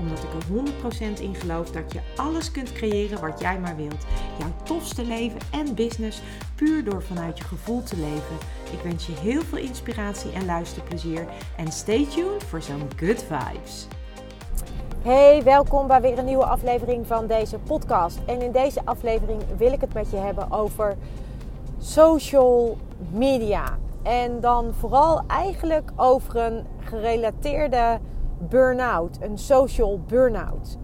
Omdat ik er 100% in geloof dat je alles kunt creëren wat jij maar wilt. Jouw tofste leven en business puur door vanuit je gevoel te leven. Ik wens je heel veel inspiratie en luisterplezier. En stay tuned voor zo'n good vibes. Hey, welkom bij weer een nieuwe aflevering van deze podcast. En in deze aflevering wil ik het met je hebben over social media. En dan vooral eigenlijk over een gerelateerde burn-out, een social burn-out.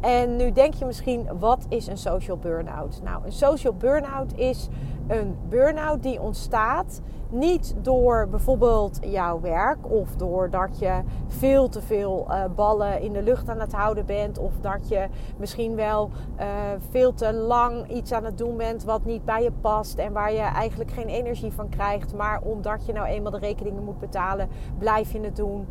En nu denk je misschien, wat is een social burn-out? Nou, een social burn-out is een burn-out die ontstaat niet door bijvoorbeeld jouw werk of doordat je veel te veel uh, ballen in de lucht aan het houden bent of dat je misschien wel uh, veel te lang iets aan het doen bent wat niet bij je past en waar je eigenlijk geen energie van krijgt, maar omdat je nou eenmaal de rekeningen moet betalen, blijf je het doen.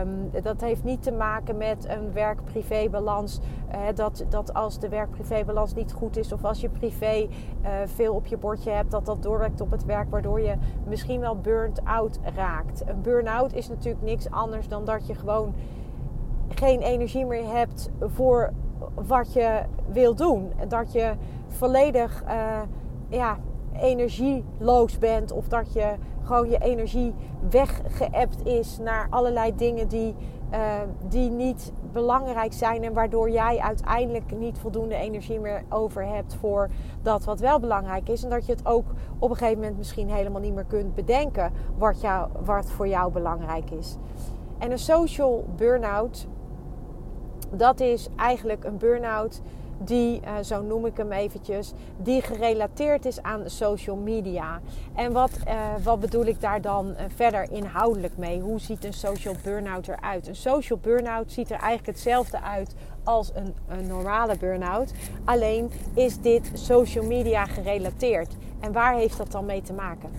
Um, dat heeft niet te maken met een werk-privé-balans. Uh, dat, dat als de werk-privé-balans niet goed is of als je privé veel op je bordje hebt, dat dat doorwerkt op het werk, waardoor je misschien wel burnt-out raakt. Een burn-out is natuurlijk niks anders dan dat je gewoon geen energie meer hebt voor wat je wil doen. Dat je volledig uh, ja, energieloos bent of dat je gewoon je energie weggeëpt is naar allerlei dingen die, uh, die niet belangrijk zijn en waardoor jij uiteindelijk niet voldoende energie meer over hebt voor dat wat wel belangrijk is. En dat je het ook op een gegeven moment misschien helemaal niet meer kunt bedenken wat, jou, wat voor jou belangrijk is. En een social burn-out, dat is eigenlijk een burn-out die, uh, zo noem ik hem eventjes, die gerelateerd is aan social media. En wat, uh, wat bedoel ik daar dan uh, verder inhoudelijk mee? Hoe ziet een social burn-out eruit? Een social burn-out ziet er eigenlijk hetzelfde uit als een, een normale burn-out. Alleen is dit social media gerelateerd. En waar heeft dat dan mee te maken?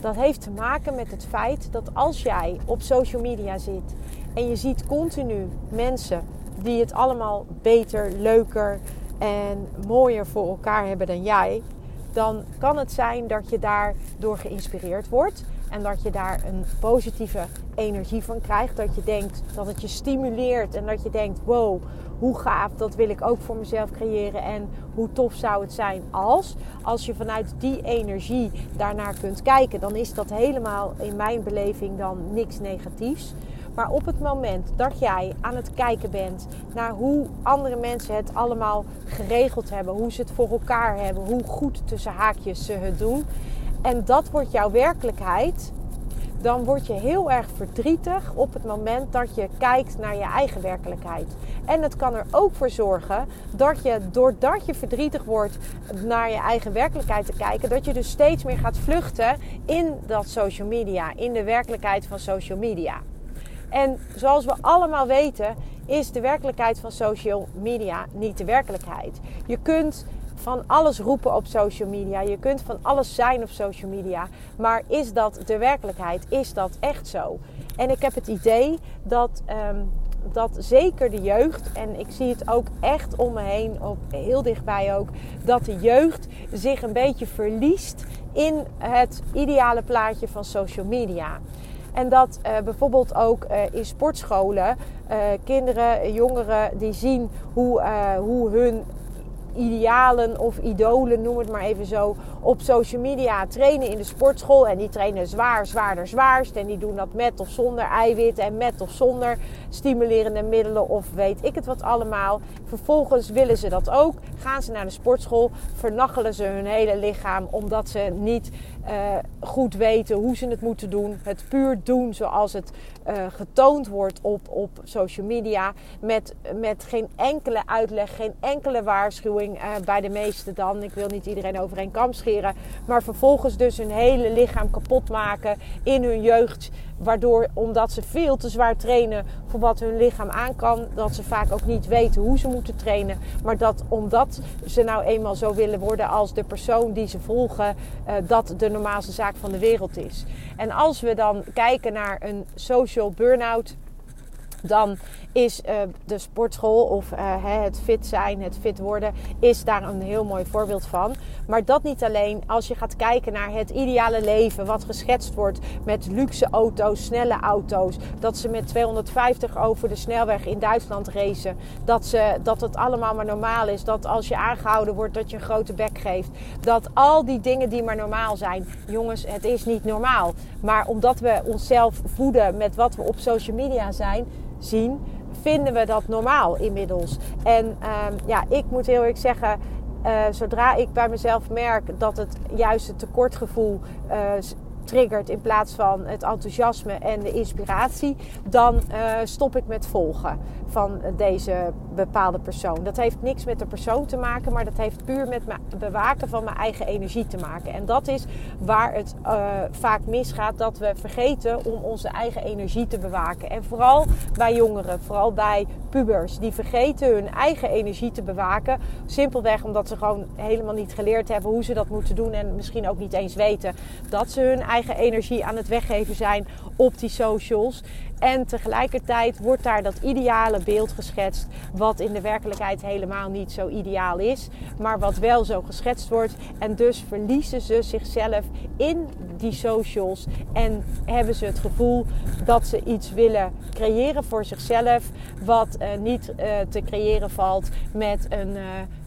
Dat heeft te maken met het feit dat als jij op social media zit en je ziet continu mensen die het allemaal beter, leuker en mooier voor elkaar hebben dan jij, dan kan het zijn dat je daardoor geïnspireerd wordt en dat je daar een positieve energie van krijgt. Dat je denkt dat het je stimuleert en dat je denkt: wow, hoe gaaf, dat wil ik ook voor mezelf creëren. En hoe tof zou het zijn als, als je vanuit die energie daarnaar kunt kijken, dan is dat helemaal in mijn beleving dan niks negatiefs. Maar op het moment dat jij aan het kijken bent naar hoe andere mensen het allemaal geregeld hebben, hoe ze het voor elkaar hebben, hoe goed tussen haakjes ze het doen, en dat wordt jouw werkelijkheid, dan word je heel erg verdrietig op het moment dat je kijkt naar je eigen werkelijkheid. En het kan er ook voor zorgen dat je, doordat je verdrietig wordt naar je eigen werkelijkheid te kijken, dat je dus steeds meer gaat vluchten in dat social media, in de werkelijkheid van social media. En zoals we allemaal weten, is de werkelijkheid van social media niet de werkelijkheid. Je kunt van alles roepen op social media. Je kunt van alles zijn op social media. Maar is dat de werkelijkheid? Is dat echt zo? En ik heb het idee dat, um, dat zeker de jeugd, en ik zie het ook echt om me heen, op, heel dichtbij ook, dat de jeugd zich een beetje verliest in het ideale plaatje van social media. En dat uh, bijvoorbeeld ook uh, in sportscholen uh, kinderen, jongeren die zien hoe, hoe hun idealen of idolen, noem het maar even zo, op social media trainen in de sportschool. En die trainen zwaar, zwaarder, zwaarst. En die doen dat met of zonder eiwit en met of zonder stimulerende middelen of weet ik het wat allemaal. Vervolgens willen ze dat ook. Gaan ze naar de sportschool, vernachelen ze hun hele lichaam omdat ze niet uh, goed weten hoe ze het moeten doen. Het puur doen zoals het uh, getoond wordt op, op social media. Met, met geen enkele uitleg, geen enkele waarschuwing uh, bij de meesten dan. Ik wil niet iedereen over één kam scheren. Maar vervolgens dus hun hele lichaam kapot maken in hun jeugd. Waardoor, omdat ze veel te zwaar trainen voor wat hun lichaam aan kan, dat ze vaak ook niet weten hoe ze moeten trainen. Maar dat omdat ze nou eenmaal zo willen worden als de persoon die ze volgen, uh, dat de normaalste zaak van de wereld is. En als we dan kijken naar een social burn-out dan is uh, de sportschool of uh, het fit zijn, het fit worden, is daar een heel mooi voorbeeld van. Maar dat niet alleen. Als je gaat kijken naar het ideale leven, wat geschetst wordt met luxe auto's, snelle auto's, dat ze met 250 over de snelweg in Duitsland racen, dat, ze, dat het allemaal maar normaal is, dat als je aangehouden wordt, dat je een grote bek geeft, dat al die dingen die maar normaal zijn, jongens, het is niet normaal. Maar omdat we onszelf voeden met wat we op social media zijn, zien, vinden we dat normaal inmiddels. En ehm, ja, ik moet heel eerlijk zeggen, uh, zodra ik bij mezelf merk dat het juist het tekortgevoel uh, triggert in plaats van het enthousiasme en de inspiratie, dan uh, stop ik met volgen van deze bepaalde persoon. Dat heeft niks met de persoon te maken, maar dat heeft puur met het bewaken van mijn eigen energie te maken. En dat is waar het uh, vaak misgaat, dat we vergeten om onze eigen energie te bewaken. En vooral bij jongeren, vooral bij pubers, die vergeten hun eigen energie te bewaken. Simpelweg omdat ze gewoon helemaal niet geleerd hebben hoe ze dat moeten doen en misschien ook niet eens weten dat ze hun eigen energie aan het weggeven zijn op die socials. En tegelijkertijd wordt daar dat ideale beeld geschetst, wat in de werkelijkheid helemaal niet zo ideaal is, maar wat wel zo geschetst wordt. En dus verliezen ze zichzelf in die socials en hebben ze het gevoel dat ze iets willen creëren voor zichzelf, wat uh, niet uh, te creëren valt met een uh,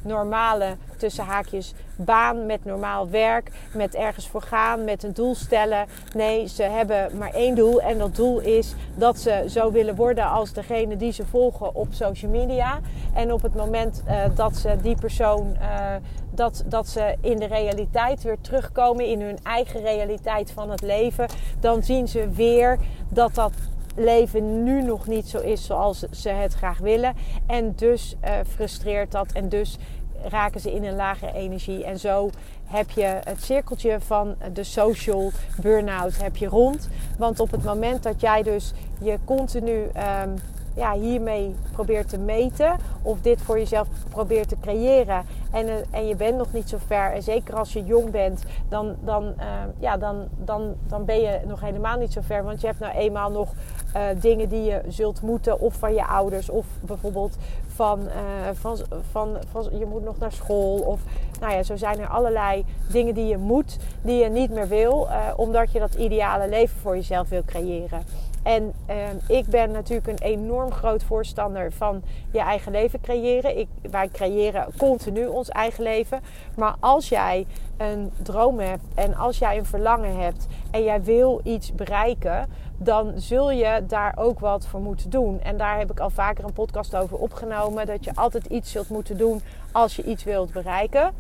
normale tussen haakjes baan, met normaal werk, met ergens voor gaan, met een doel stellen. Nee, ze hebben maar één doel en dat doel is dat ze zo willen worden als degene die ze volgen op social media. En op het moment uh, dat ze die persoon, uh, dat, dat ze in de realiteit weer terugkomen, in hun eigen realiteit van het leven, dan zien ze weer dat dat leven nu nog niet zo is zoals ze het graag willen. En dus uh, frustreert dat en dus raken ze in een lage energie. En zo heb je het cirkeltje van de social burn-out heb je rond. Want op het moment dat jij dus je continu um, ja, hiermee probeert te meten of dit voor jezelf probeert te creëren. En, uh, en je bent nog niet zo ver. En zeker als je jong bent dan, dan, uh, ja, dan, dan, dan ben je nog helemaal niet zo ver. Want je hebt nou eenmaal nog uh, dingen die je zult moeten of van je ouders of bijvoorbeeld van, van, van, van je moet nog naar school of nou ja, zo zijn er allerlei dingen die je moet die je niet meer wil omdat je dat ideale leven voor jezelf wil creëren. En uh, ik ben natuurlijk een enorm groot voorstander van je eigen leven creëren. Ik, wij creëren continu ons eigen leven. Maar als jij een droom hebt en als jij een verlangen hebt en jij wil iets bereiken, dan zul je daar ook wat voor moeten doen. En daar heb ik al vaker een podcast over opgenomen. Dat je altijd iets zult moeten doen als je iets wilt bereiken.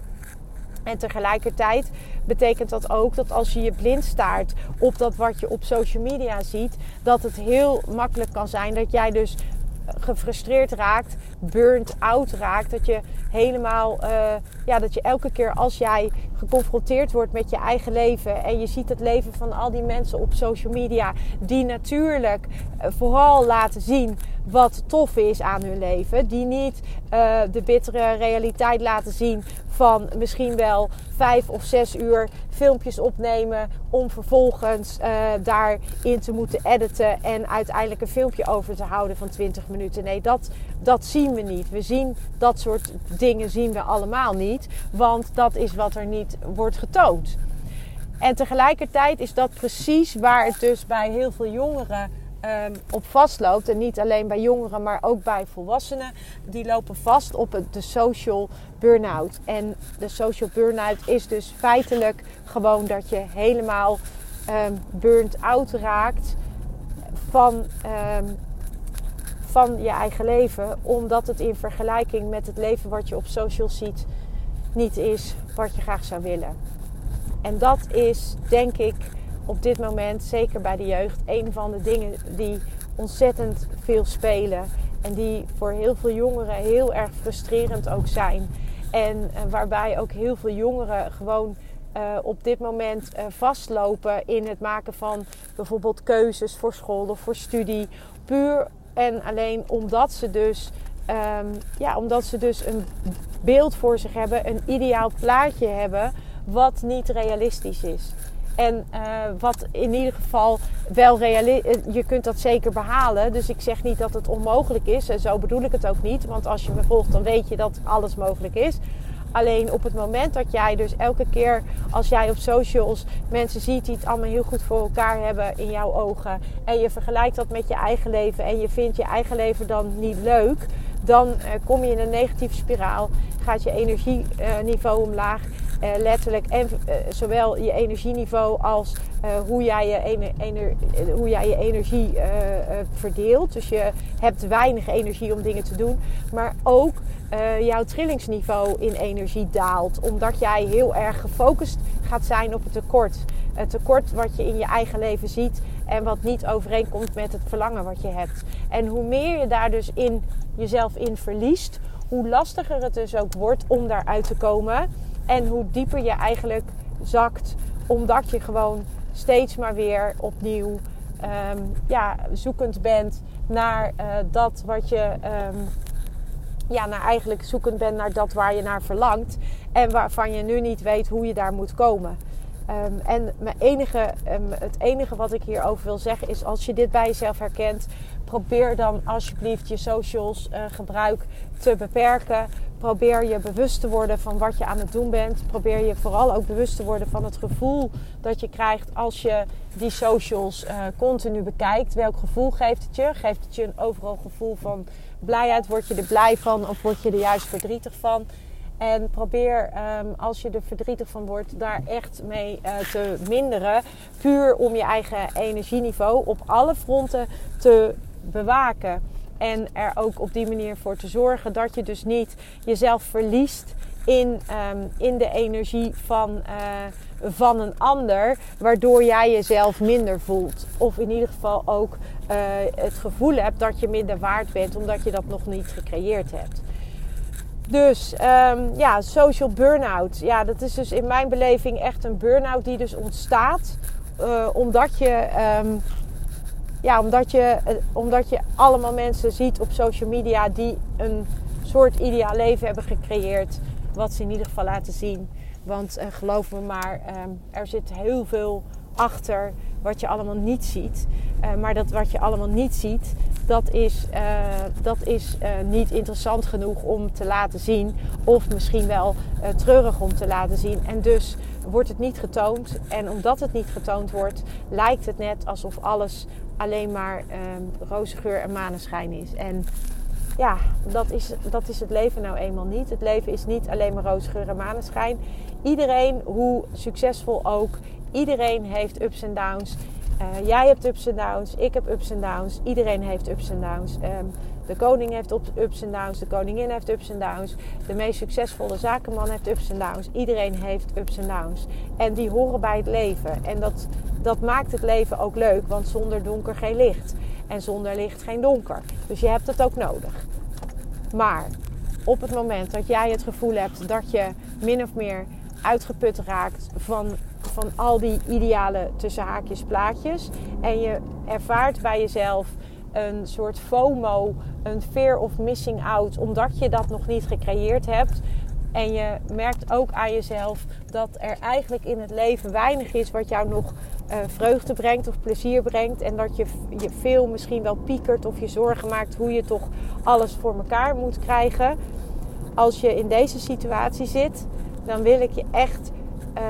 En tegelijkertijd betekent dat ook dat als je je blind staart op dat wat je op social media ziet, dat het heel makkelijk kan zijn dat jij dus gefrustreerd raakt, burnt out raakt. Dat je helemaal, uh, ja, dat je elke keer als jij geconfronteerd wordt met je eigen leven en je ziet het leven van al die mensen op social media, die natuurlijk uh, vooral laten zien wat tof is aan hun leven, die niet uh, de bittere realiteit laten zien van misschien wel vijf of zes uur filmpjes opnemen om vervolgens uh, daarin te moeten editen en uiteindelijk een filmpje over te houden van 20 minuten. Nee, dat, dat zien we niet. We zien dat soort dingen zien we allemaal niet, want dat is wat er niet wordt getoond. En tegelijkertijd is dat precies waar het dus bij heel veel jongeren um, op vastloopt. En niet alleen bij jongeren, maar ook bij volwassenen. Die lopen vast op de social burn-out. En de social burn-out is dus feitelijk gewoon dat je helemaal um, burnt out raakt van, um, van je eigen leven. Omdat het in vergelijking met het leven wat je op social ziet niet is wat je graag zou willen. En dat is denk ik op dit moment, zeker bij de jeugd, een van de dingen die ontzettend veel spelen. En die voor heel veel jongeren heel erg frustrerend ook zijn. En waarbij ook heel veel jongeren gewoon op dit moment vastlopen in het maken van bijvoorbeeld keuzes voor school of voor studie. Puur en alleen omdat ze dus, ehm, ja, omdat ze dus een beeld voor zich hebben, een ideaal plaatje hebben, wat niet realistisch is. En uh, wat in ieder geval wel realistisch Je kunt dat zeker behalen. Dus ik zeg niet dat het onmogelijk is. En zo bedoel ik het ook niet. Want als je me volgt, dan weet je dat alles mogelijk is. Alleen op het moment dat jij dus elke keer als jij op socials mensen ziet die het allemaal heel goed voor elkaar hebben in jouw ogen. En je vergelijkt dat met je eigen leven en je vindt je eigen leven dan niet leuk. Dan uh, kom je in een negatieve spiraal. Gaat je energieniveau omlaag. Uh, letterlijk. En uh, zowel je energieniveau als hoe, jij je ener, hoe jij je energie verdeelt. Dus je hebt weinig energie om dingen te doen. Maar ook jouw trillingsniveau in energie daalt. Omdat jij heel erg gefocust gaat zijn op het tekort. Het tekort wat je in je eigen leven ziet en wat niet overeenkomt met het verlangen wat je hebt. En hoe meer je daar dus in jezelf in verliest, hoe lastiger het dus ook wordt om daaruit te komen. En hoe dieper je eigenlijk zakt, omdat je gewoon steeds maar weer opnieuw um, ja, zoekend bent naar uh, dat wat je. Um, ja, naar eigenlijk zoekend bent naar dat waar je naar verlangt. En waarvan je nu niet weet hoe je daar moet komen. Um, en mijn enige, um, het enige wat ik hierover wil zeggen is: als je dit bij jezelf herkent, probeer dan alsjeblieft je socials uh, gebruik te beperken. Probeer je bewust te worden van wat je aan het doen bent. Probeer je vooral ook bewust te worden van het gevoel dat je krijgt als je die socials uh, continu bekijkt. Welk gevoel geeft het je? Geeft het je een overal gevoel van blijheid? Word je er blij van of word je er juist verdrietig van? En probeer, um, als je er verdrietig van wordt, daar echt mee uh, te minderen. Puur om je eigen energieniveau op alle fronten te bewaken. En er ook op die manier voor te zorgen dat je dus niet jezelf verliest in, um, in de energie van, uh, van een ander. Waardoor jij jezelf minder voelt. Of in ieder geval ook uh, het gevoel hebt dat je minder waard bent omdat je dat nog niet gecreëerd hebt. Dus um, ja, social burn-out. Ja, dat is dus in mijn beleving echt een burn-out die dus ontstaat. Uh, omdat je, um, ja, omdat, je, uh, omdat je allemaal mensen ziet op social media die een soort ideaal leven hebben gecreëerd. Wat ze in ieder geval laten zien. Want uh, geloof me maar, um, er zit heel veel achter wat je allemaal niet ziet. Uh, maar dat wat je allemaal niet ziet, dat is, uh, dat is uh, niet interessant genoeg om te laten zien. Of misschien wel treurig om te laten zien. En dus wordt het niet getoond. En omdat het niet getoond wordt, lijkt het net alsof alles alleen maar roze geur en maneschijn is. En ja, dat is, dat is het leven nou eenmaal niet. Het leven is niet alleen maar roze geur en maneschijn. Iedereen, hoe succesvol ook, Iedereen heeft ups en downs. Uh, jij hebt ups en downs, ik heb ups en downs. Iedereen heeft ups en downs. Um, de koning heeft ups en downs, de koningin heeft ups en downs. De meest succesvolle zakenman heeft ups en downs. Iedereen heeft ups en downs. En die horen bij het leven. En dat, dat maakt het leven ook leuk, want zonder donker geen licht. En zonder licht geen donker. Dus je hebt het ook nodig. Maar op het moment dat jij het gevoel hebt dat je min of meer uitgeput raakt van van al die ideale tussen haakjes plaatjes. En je ervaart bij jezelf een soort FOMO, een fear of missing out, omdat je dat nog niet gecreëerd hebt. En je merkt ook aan jezelf dat er eigenlijk in het leven weinig is wat jou nog uh, vreugde brengt of plezier brengt. En dat je, je veel misschien wel piekert of je zorgen maakt hoe je toch alles voor elkaar moet krijgen. Als je in deze situatie zit, dan wil ik je echt uh,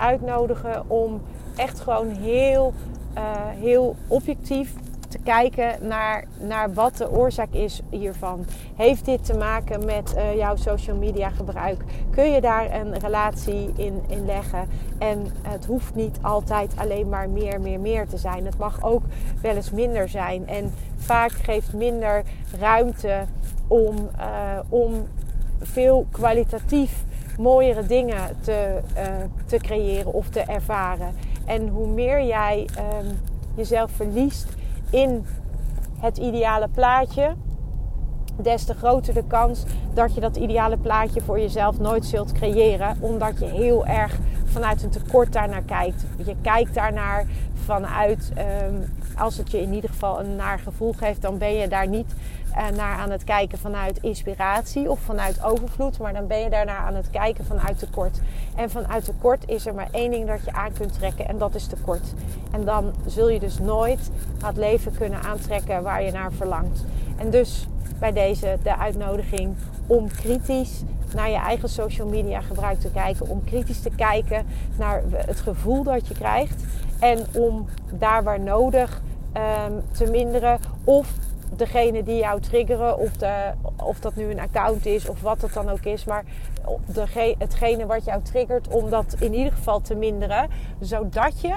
uitnodigen om echt gewoon heel, uh, heel objectief te kijken naar, naar wat de oorzaak is hiervan. Heeft dit te maken met uh, jouw social media gebruik? Kun je daar een relatie in, in leggen? En het hoeft niet altijd alleen maar meer, meer, meer te zijn. Het mag ook wel eens minder zijn. En vaak geeft minder ruimte om, uh, om veel kwalitatief mooiere dingen te, uh, te creëren of te ervaren. En hoe meer jij um, jezelf verliest in het ideale plaatje, des te groter de kans dat je dat ideale plaatje voor jezelf nooit zult creëren, omdat je heel erg vanuit een tekort daarnaar kijkt. Je kijkt daarnaar vanuit, ehm, als het je in ieder geval een naar gevoel geeft, dan ben je daar niet uh, naar aan het kijken vanuit inspiratie of vanuit overvloed, maar dan ben je daarnaar aan het kijken vanuit tekort. En vanuit tekort is er maar één ding dat je aan kunt trekken en dat is tekort. En dan zul je dus nooit het leven kunnen aantrekken waar je naar verlangt. En dus bij deze de uitnodiging om kritisch naar je eigen social media gebruik te kijken. Om kritisch te kijken naar het gevoel dat je krijgt. En om daar waar nodig um, te minderen. Of degene die jou triggeren, of, de, of dat nu een account is of wat het dan ook is. Maar de, hetgene wat jou triggert, om dat in ieder geval te minderen. Zodat je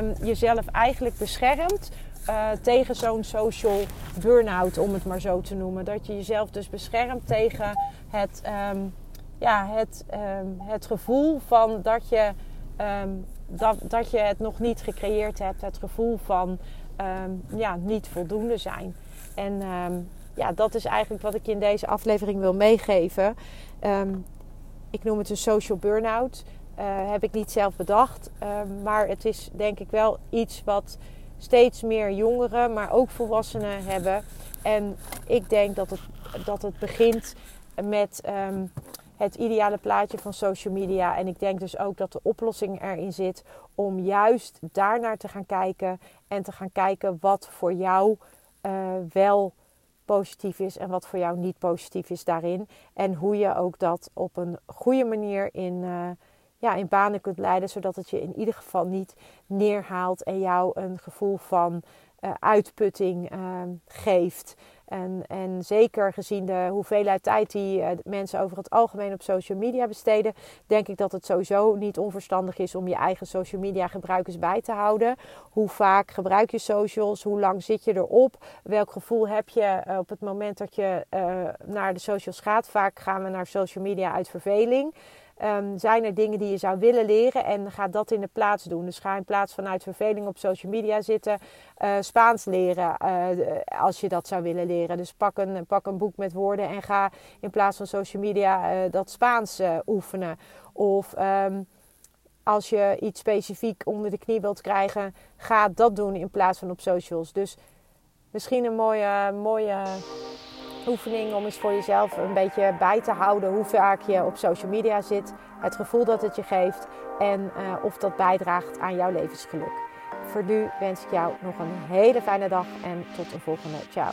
um, jezelf eigenlijk beschermt uh, tegen zo'n social burn-out, om het maar zo te noemen. Dat je jezelf dus beschermt tegen het, um, ja, het, um, het gevoel van dat je, dat, dat je het nog niet gecreëerd hebt. Het gevoel van ja, niet voldoende zijn. En ja, dat is eigenlijk wat ik in deze aflevering wil meegeven. ik noem het een social burn-out. Uh, heb ik niet zelf bedacht. maar het is denk ik wel iets wat steeds meer jongeren, maar ook volwassenen hebben. En ik denk dat het, dat het begint met ehm, het ideale plaatje van social media. En ik denk dus ook dat de oplossing erin zit om juist daarnaar te gaan kijken. En te gaan kijken wat voor jou uh, wel positief is en wat voor jou niet positief is daarin. En hoe je ook dat op een goede manier in. Uh, ja, in banen kunt leiden, zodat het je in ieder geval niet neerhaalt en jou een gevoel van uh, uitputting uh, geeft. En, en zeker gezien de hoeveelheid tijd die uh, mensen over het algemeen op social media besteden, denk ik dat het sowieso niet onverstandig is om je eigen social media gebruikers bij te houden. Hoe vaak gebruik je socials? Hoe lang zit je erop? Welk gevoel heb je op het moment dat je naar de socials gaat? Vaak gaan we naar social media uit verveling. Um, zijn er dingen die je zou willen leren en ga dat in de plaats doen. Dus ga in plaats van uit verveling op social media zitten, uh, Spaans leren uh, als je dat zou willen leren. Dus pak een, pak een boek met woorden en ga in plaats van social media uh, dat Spaans oefenen. Of um, als je iets specifiek onder de knie wilt krijgen, ga dat doen in plaats van op socials. Dus misschien een mooie, mooie oefening om eens voor jezelf een beetje bij te houden hoe vaak je op social media zit, het gevoel dat het je geeft en uh, of dat bijdraagt aan jouw levensgeluk. Voor nu wens ik jou nog een hele fijne dag en tot de volgende. Ciao.